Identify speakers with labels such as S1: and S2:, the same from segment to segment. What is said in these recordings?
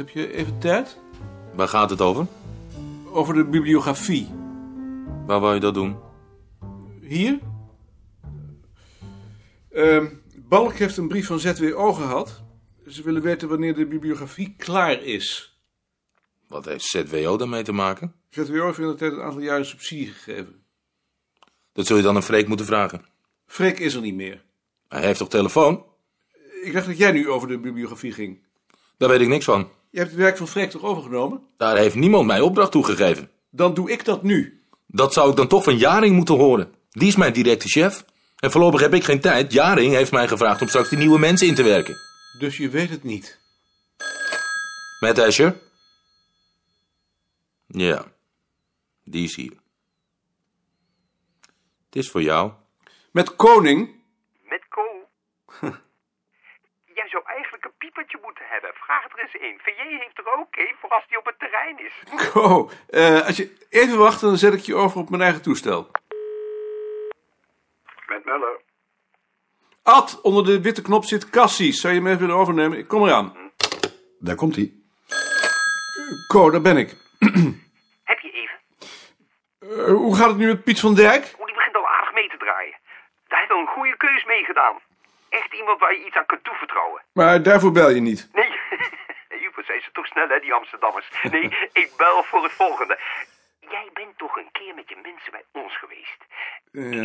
S1: Heb je even tijd?
S2: Waar gaat het over?
S1: Over de bibliografie.
S2: Waar wou je dat doen?
S1: Hier? Ehm, Balk heeft een brief van ZWO gehad. Ze willen weten wanneer de bibliografie klaar is.
S2: Wat heeft ZWO daarmee te maken?
S1: ZWO heeft in de tijd een aantal jaren subsidie gegeven.
S2: Dat zul je dan een Freek moeten vragen.
S1: Freek is er niet meer.
S2: Hij heeft toch telefoon?
S1: Ik dacht dat jij nu over de bibliografie ging.
S2: Daar weet ik niks van.
S1: Je hebt het werk van Freek toch overgenomen?
S2: Daar heeft niemand mij opdracht toegegeven.
S1: Dan doe ik dat nu.
S2: Dat zou ik dan toch van Jaring moeten horen. Die is mijn directe chef. En voorlopig heb ik geen tijd. Jaring heeft mij gevraagd om straks die nieuwe mensen in te werken.
S1: Dus je weet het niet.
S2: Met Asher? Ja, die is hier. Het is voor jou.
S1: Met Koning?
S3: Met Ko. Jij zou eigenlijk een piepertje moeten hebben. Vraag er eens een. VJ heeft er ook een voor als die op het terrein is.
S1: Ko, eh, als je even wacht, dan zet ik je over op mijn eigen toestel.
S3: Met Muller.
S1: Ad, onder de witte knop zit Cassis. Zou je hem even willen overnemen? Ik kom eraan.
S4: Daar komt hij.
S1: Ko, daar ben ik.
S3: Heb je even?
S1: Eh, hoe gaat het nu met Piet van Dijk?
S3: Oh, die begint al aardig mee te draaien. Daar heeft wel een goede keus mee gedaan. Iemand waar je iets aan kunt toevertrouwen.
S1: Maar daarvoor bel je niet.
S3: Nee, Juper, zijn ze toch snel, hè, die Amsterdammers. Nee, ik bel voor het volgende. Jij bent toch een keer met je mensen bij ons geweest?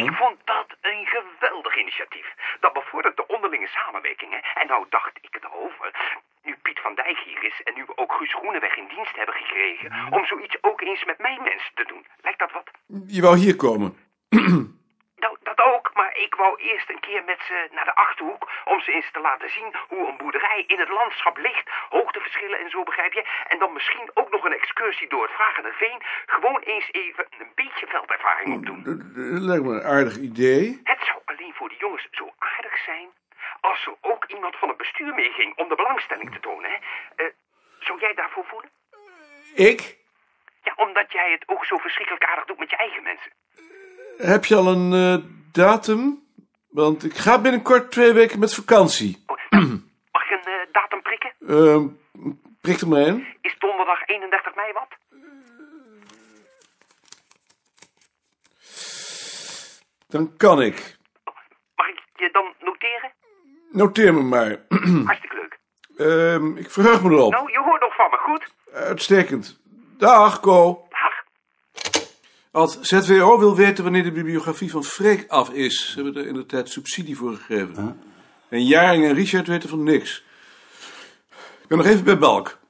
S3: Ik vond dat een geweldig initiatief. Dat bevordert de onderlinge samenwerking, hè. En nou dacht ik erover, nu Piet van Dijk hier is en nu we ook Guus Groeneweg in dienst hebben gekregen, om zoiets ook eens met mijn mensen te doen. Lijkt dat wat?
S1: Je wou hier komen.
S3: Nou, dat ook, maar ik wou eerst een keer met ze naar de Achterhoek... om ze eens te laten zien hoe een boerderij in het landschap ligt. Hoogteverschillen en zo, begrijp je? En dan misschien ook nog een excursie door het Vragende Veen. Gewoon eens even een beetje veldervaring opdoen.
S1: Dat lijkt me een aardig idee.
S3: Het zou alleen voor de jongens zo aardig zijn... als er ook iemand van het bestuur meeging om de belangstelling te tonen, hè? Eh, zou jij daarvoor voelen?
S1: Ik?
S3: Ja, omdat jij het ook zo verschrikkelijk aardig doet met je eigen mensen.
S1: Heb je al een eh, datum? Want ik ga binnenkort twee weken met vakantie.
S3: Mag ik een eh, datum prikken?
S1: Ehm prik er maar in.
S3: Is donderdag 31 mei wat?
S1: Dan kan ik.
S3: Mag ik je dan noteren?
S1: Noteer me maar.
S3: Hartstikke leuk.
S1: Ehm, ik verheug me erop.
S3: Nou, je hoort nog van me, goed?
S1: Uitstekend. Dag, Ko. Als ZWO wil weten wanneer de bibliografie van Freek af is. Ze hebben er in de tijd subsidie voor gegeven. En Jaring en Richard weten van niks. Ik ben nog even bij Balk.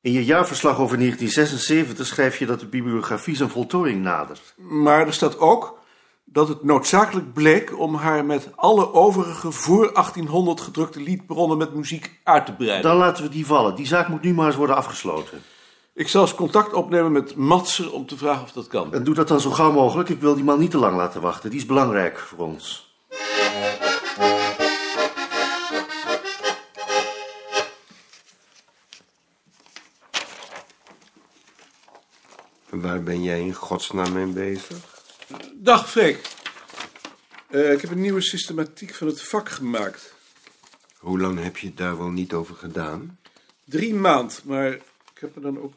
S4: In je jaarverslag over 1976 schrijf je dat de bibliografie zijn voltooiing nadert.
S1: Maar er staat ook dat het noodzakelijk bleek om haar met alle overige voor 1800 gedrukte liedbronnen met muziek uit te breiden.
S4: Dan laten we die vallen. Die zaak moet nu maar eens worden afgesloten.
S1: Ik zal eens contact opnemen met Matser om te vragen of dat kan.
S4: En doe dat dan zo gauw mogelijk. Ik wil die man niet te lang laten wachten. Die is belangrijk voor ons.
S5: Waar ben jij in godsnaam mee bezig?
S1: Dag Freek. Eh, ik heb een nieuwe systematiek van het vak gemaakt.
S5: Hoe lang heb je het daar wel niet over gedaan?
S1: Drie maand, maar ik heb er dan ook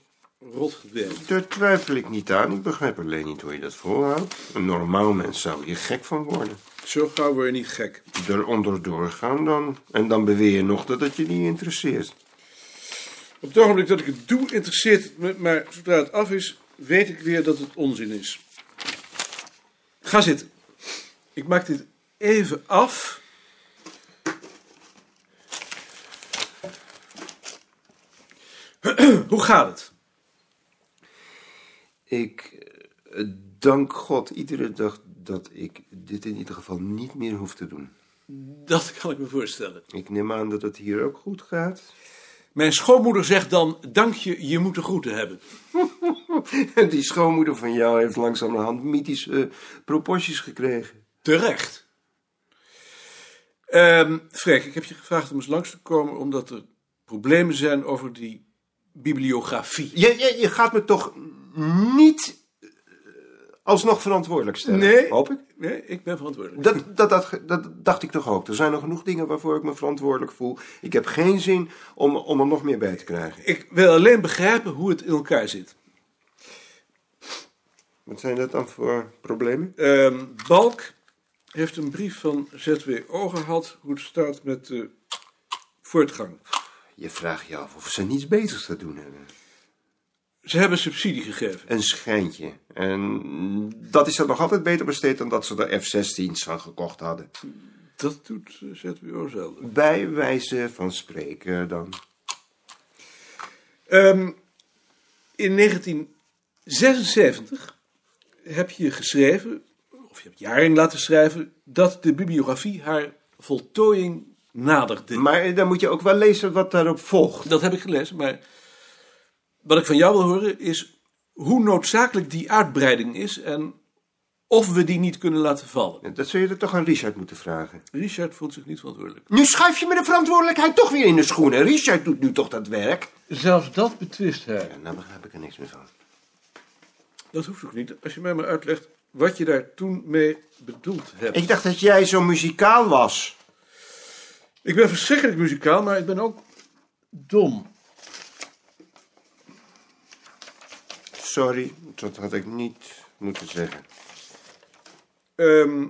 S1: rot gewerkt.
S5: Daar twijfel ik niet aan. Ik begrijp alleen niet hoe je dat volhoudt. Een normaal mens zou hier gek van worden.
S1: Zo gauw word je niet gek.
S5: Er onderdoor gaan dan. En dan beweer je nog dat het je niet interesseert.
S1: Op het ogenblik dat ik het doe, interesseert het me, maar zodra het af is, weet ik weer dat het onzin is. Ga zitten. Ik maak dit even af. Hoe gaat het?
S5: Ik eh, dank God iedere dag dat ik dit in ieder geval niet meer hoef te doen.
S1: Dat kan ik me voorstellen.
S5: Ik neem aan dat het hier ook goed gaat.
S1: Mijn schoonmoeder zegt dan, dank je, je moet de groeten hebben.
S5: En die schoonmoeder van jou heeft langzamerhand mythische eh, proporties gekregen.
S1: Terecht. Ehm Freek, ik heb je gevraagd om eens langs te komen omdat er problemen zijn over die bibliografie.
S5: Je, je, je gaat me toch niet eh, Alsnog verantwoordelijk stellen.
S1: Nee.
S5: Hoop ik.
S1: Nee, ik ben verantwoordelijk.
S5: Dat, dat, dat, dat dacht ik toch ook. Er zijn nog genoeg dingen waarvoor ik me verantwoordelijk voel. Ik heb geen zin om, om er nog meer bij te krijgen.
S1: Ik wil alleen begrijpen hoe het in elkaar zit.
S5: Wat zijn dat dan voor problemen?
S1: Ehm, Balk heeft een brief van ZWO gehad hoe het staat met de voortgang.
S5: Je vraagt je af of ze niets beters te doen hebben.
S1: Ze hebben subsidie gegeven.
S5: Een schijntje. En dat is dan nog altijd beter besteed dan dat ze er F-16's van gekocht hadden.
S1: Dat doet eh, ZWO zelden.
S5: Bij wijze van spreken dan.
S1: Ehm, in 1976 heb je geschreven, of je hebt Jaring laten schrijven, dat de bibliografie haar voltooiing naderde.
S5: Maar dan moet je ook wel lezen wat daarop volgt.
S1: Dat heb ik gelezen, maar wat ik van jou wil horen is hoe noodzakelijk die uitbreiding is en of we die niet kunnen laten vallen.
S5: Dat zul je er toch aan Richard moeten vragen.
S1: Richard voelt zich niet verantwoordelijk.
S5: Nu schuif je me de verantwoordelijkheid toch weer in de schoenen. Richard doet nu toch dat werk.
S1: Zelfs dat betwist hij.
S5: Ja, nou begrijp ik er niks meer van.
S1: Dat hoeft ook niet, als je mij maar uitlegt wat je daar toen mee bedoeld hebt.
S5: Ik dacht dat jij zo muzikaal was.
S1: Ik ben verschrikkelijk muzikaal, maar ik ben ook dom.
S5: Sorry, dat had ik niet moeten zeggen.
S1: Ehm,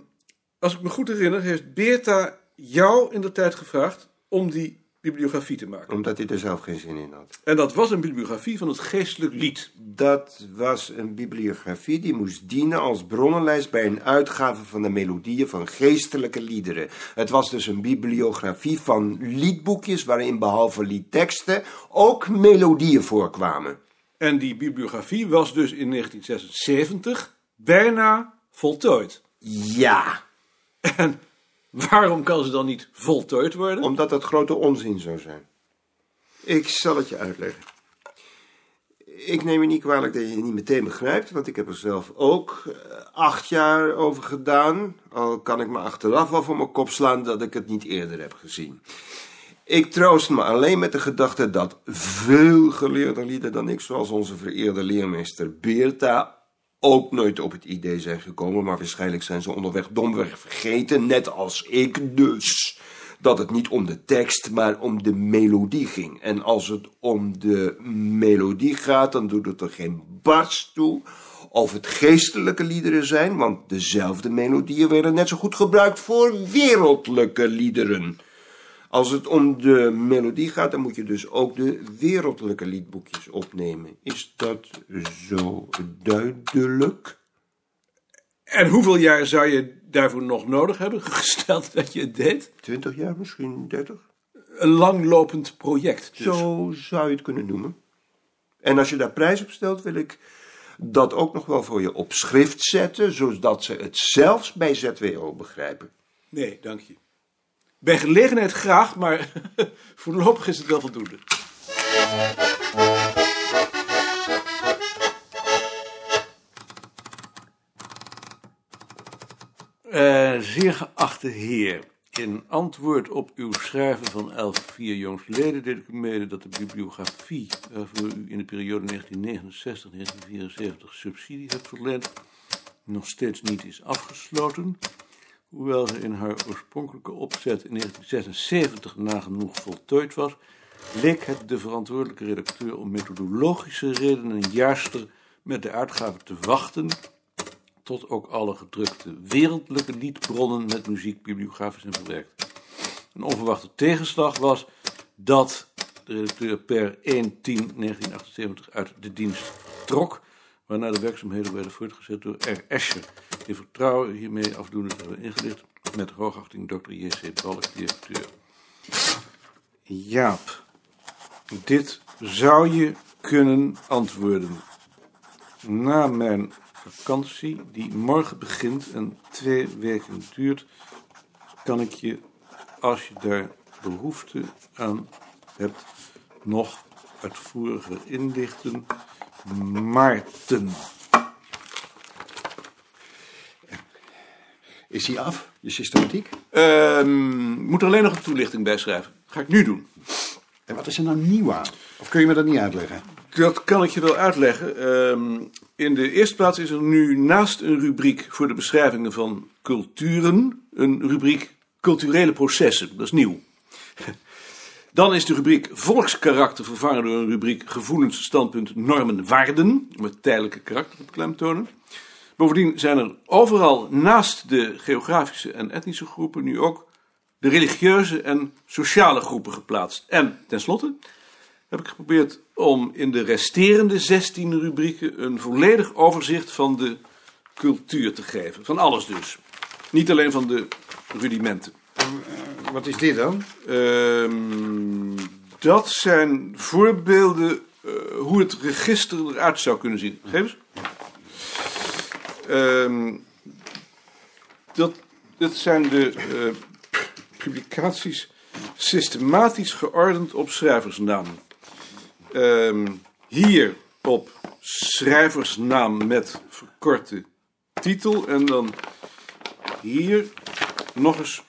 S1: als ik me goed herinner, heeft Beerta jou in de tijd gevraagd om die bibliografie te maken.
S5: Omdat hij er zelf geen zin in had.
S1: En dat was een bibliografie van het geestelijk lied.
S5: Dat was een bibliografie die moest dienen als bronnenlijst bij een uitgave van de melodieën van geestelijke liederen. Het was dus een bibliografie van liedboekjes waarin behalve liedteksten ook melodieën voorkwamen.
S1: En die bibliografie was dus in 1976 bijna voltooid.
S5: Ja,
S1: En waarom kan ze dan niet voltooid worden?
S5: omdat dat grote onzin zou zijn. Ik zal het je uitleggen. Ik neem je niet kwalijk dat je het niet meteen begrijpt, want ik heb er zelf ook eh, acht jaar over gedaan. Al kan ik me achteraf wel voor mijn kop slaan dat ik het niet eerder heb gezien. Ik troost me alleen met de gedachte dat veel geleerder lieden dan ik, zoals onze vereerde leermeester Beerta, ook nooit op het idee zijn gekomen, maar waarschijnlijk zijn ze onderweg domweg vergeten, net als ik dus, dat het niet om de tekst, maar om de melodie ging. En als het om de melodie gaat, dan doet het er geen barst toe of het geestelijke liederen zijn, want dezelfde melodieën werden net zo goed gebruikt voor wereldlijke liederen. Als het om de melodie gaat, dan moet je dus ook de wereldlijke liedboekjes opnemen. Is dat zo duidelijk?
S1: En hoeveel jaar zou je daarvoor nog nodig hebben, gesteld dat je het deed?
S5: Twintig jaar, misschien dertig?
S1: Een langlopend project. Dus.
S5: Zo zou je het kunnen noemen. En als je daar prijs op stelt, wil ik dat ook nog wel voor je op schrift zetten, zodat ze het zelfs bij ZWO begrijpen.
S1: Nee, dank je. Bij gelegenheid graag, maar voorlopig is het wel voldoende. Eh, zeer geachte heer, in antwoord op uw schrijven van 11-4 jongstleden deed ik u mede dat de bibliografie waarvoor u in de periode 1969-1974 subsidie hebt verleend nog steeds niet is afgesloten. Hoewel ze in haar oorspronkelijke opzet in 1976 nagenoeg voltooid was, leek het de verantwoordelijke redacteur om methodologische redenen juister met de uitgave te wachten tot ook alle gedrukte wereldlijke liedbronnen met muziek bibliografisch zijn verwerkt. Een onverwachte tegenslag was dat de redacteur per 1-10-1978 uit de dienst trok, waarna de werkzaamheden werden voortgezet door R. Escher. In vertrouwen hiermee afdoende te hebben ingelicht met hoogachting Dr. J.C. Balk, directeur. Jaap, dit zou je kunnen antwoorden. Na mijn vakantie, die morgen begint en twee weken duurt, kan ik je, als je daar behoefte aan hebt, nog uitvoeriger inlichten. Maarten.
S5: Is hij af, je systematiek?
S1: Ehm, moet er alleen nog een toelichting bij schrijven. Ga ik nu doen.
S6: En wat is er nou nieuw aan? Of kun je me dat niet uitleggen?
S1: Dat kan ik je wel uitleggen. Ehm, in de eerste plaats is er nu naast een rubriek voor de beschrijvingen van culturen een rubriek culturele processen. Dat is nieuw. Dan is de rubriek volkskarakter vervangen door een rubriek gevoelens, standpunt, normen, waarden. Om het tijdelijke karakter te beklemtonen. Bovendien zijn er overal naast de geografische en etnische groepen nu ook de religieuze en sociale groepen geplaatst. En tenslotte heb ik geprobeerd om in de resterende 16 rubrieken een volledig overzicht van de cultuur te geven. Van alles dus. Niet alleen van de rudimenten.
S5: Wat is dit dan?
S1: Ehm, dat zijn voorbeelden eh, hoe het register eruit zou kunnen zien. Geef eens. Ehm, dat, dat zijn de eh, publicaties systematisch geordend op schrijversnaam. Ehm, hier op schrijversnaam met verkorte titel. En dan hier nog eens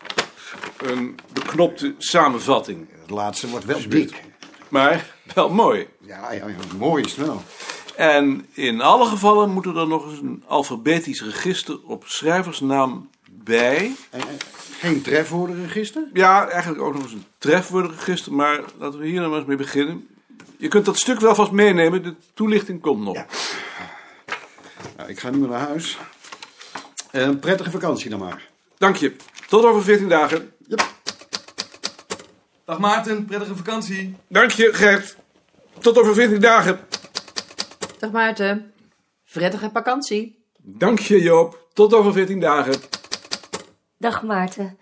S1: een beknopte samenvatting.
S5: Het laatste wordt wel dik.
S1: Maar wel mooi.
S5: Ja, ja, mooi is het wel.
S1: En in alle gevallen moet er dan nog eens een alfabetisch register op schrijversnaam bij.
S5: En, en geen trefwoordenregister?
S1: Ja, eigenlijk ook nog eens een trefwoordenregister, maar laten we hier nou maar eens mee beginnen. Je kunt dat stuk wel vast meenemen, de toelichting komt nog.
S5: Ja. Nou, ik ga nu maar naar huis. Een prettige vakantie dan maar.
S1: Dank je. Tot over 14 dagen.
S6: Dag Maarten, prettige vakantie.
S1: Dank je, Gert. Tot over 14 dagen.
S7: Dag Maarten. Prettige vakantie.
S1: Dank je, Joop. Tot over 14 dagen.
S8: Dag Maarten.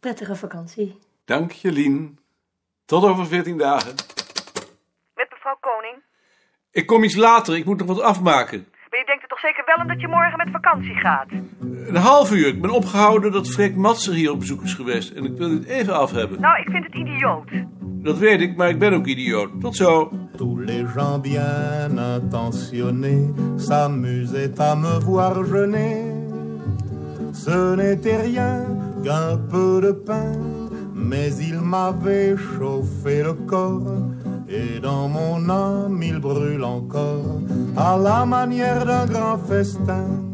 S8: Prettige vakantie.
S1: Dank je, Lien. Tot over 14 dagen.
S9: Met mevrouw Koning.
S1: Ik kom iets later, ik moet nog wat afmaken.
S9: Maar je denkt er toch zeker wel aan dat je morgen met vakantie gaat?
S1: Een half uur. Ik ben opgehouden dat Freek Matser hier op bezoek is geweest. En ik wil het even af hebben.
S9: Nou, ik vind het idioot.
S1: Dat weet ik, maar ik ben ook idioot. Tot zo.
S10: Tous les gens bien intentionnés s'amusaient à me voir jeûner. Ce n'était rien qu'un peu de pain, mais il m'avait chauffé le corps. Et dans mon âme il brûle encore, à la manière d'un grand festin.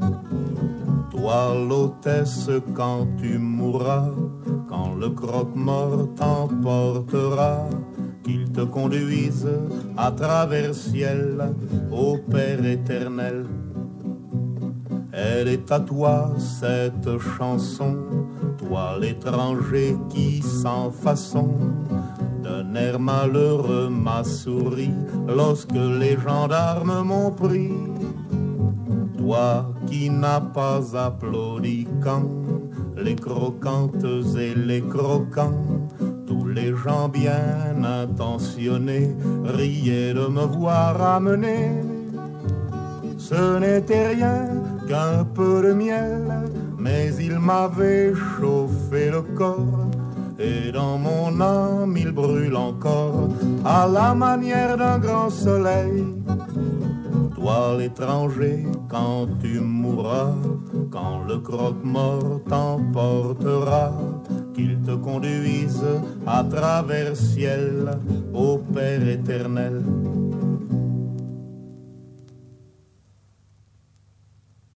S10: Toi l'hôtesse quand tu mourras, quand le croque-mort t'emportera, qu'il te conduise à travers ciel au Père éternel. Elle est à toi cette chanson, toi l'étranger qui sans façon d'un air malheureux m'a souri lorsque les gendarmes m'ont pris. Toi qui n'as pas applaudi quand les croquantes et les croquants, tous les gens bien intentionnés riaient de me voir amener. Ce n'était rien qu'un peu de miel, mais il m'avait chauffé le corps. Et dans mon âme il brûle encore à la manière d'un grand soleil. L'étranger, quand tu mourras, quand le croque-mort t'emportera, qu'il te conduise à travers ciel au Père éternel.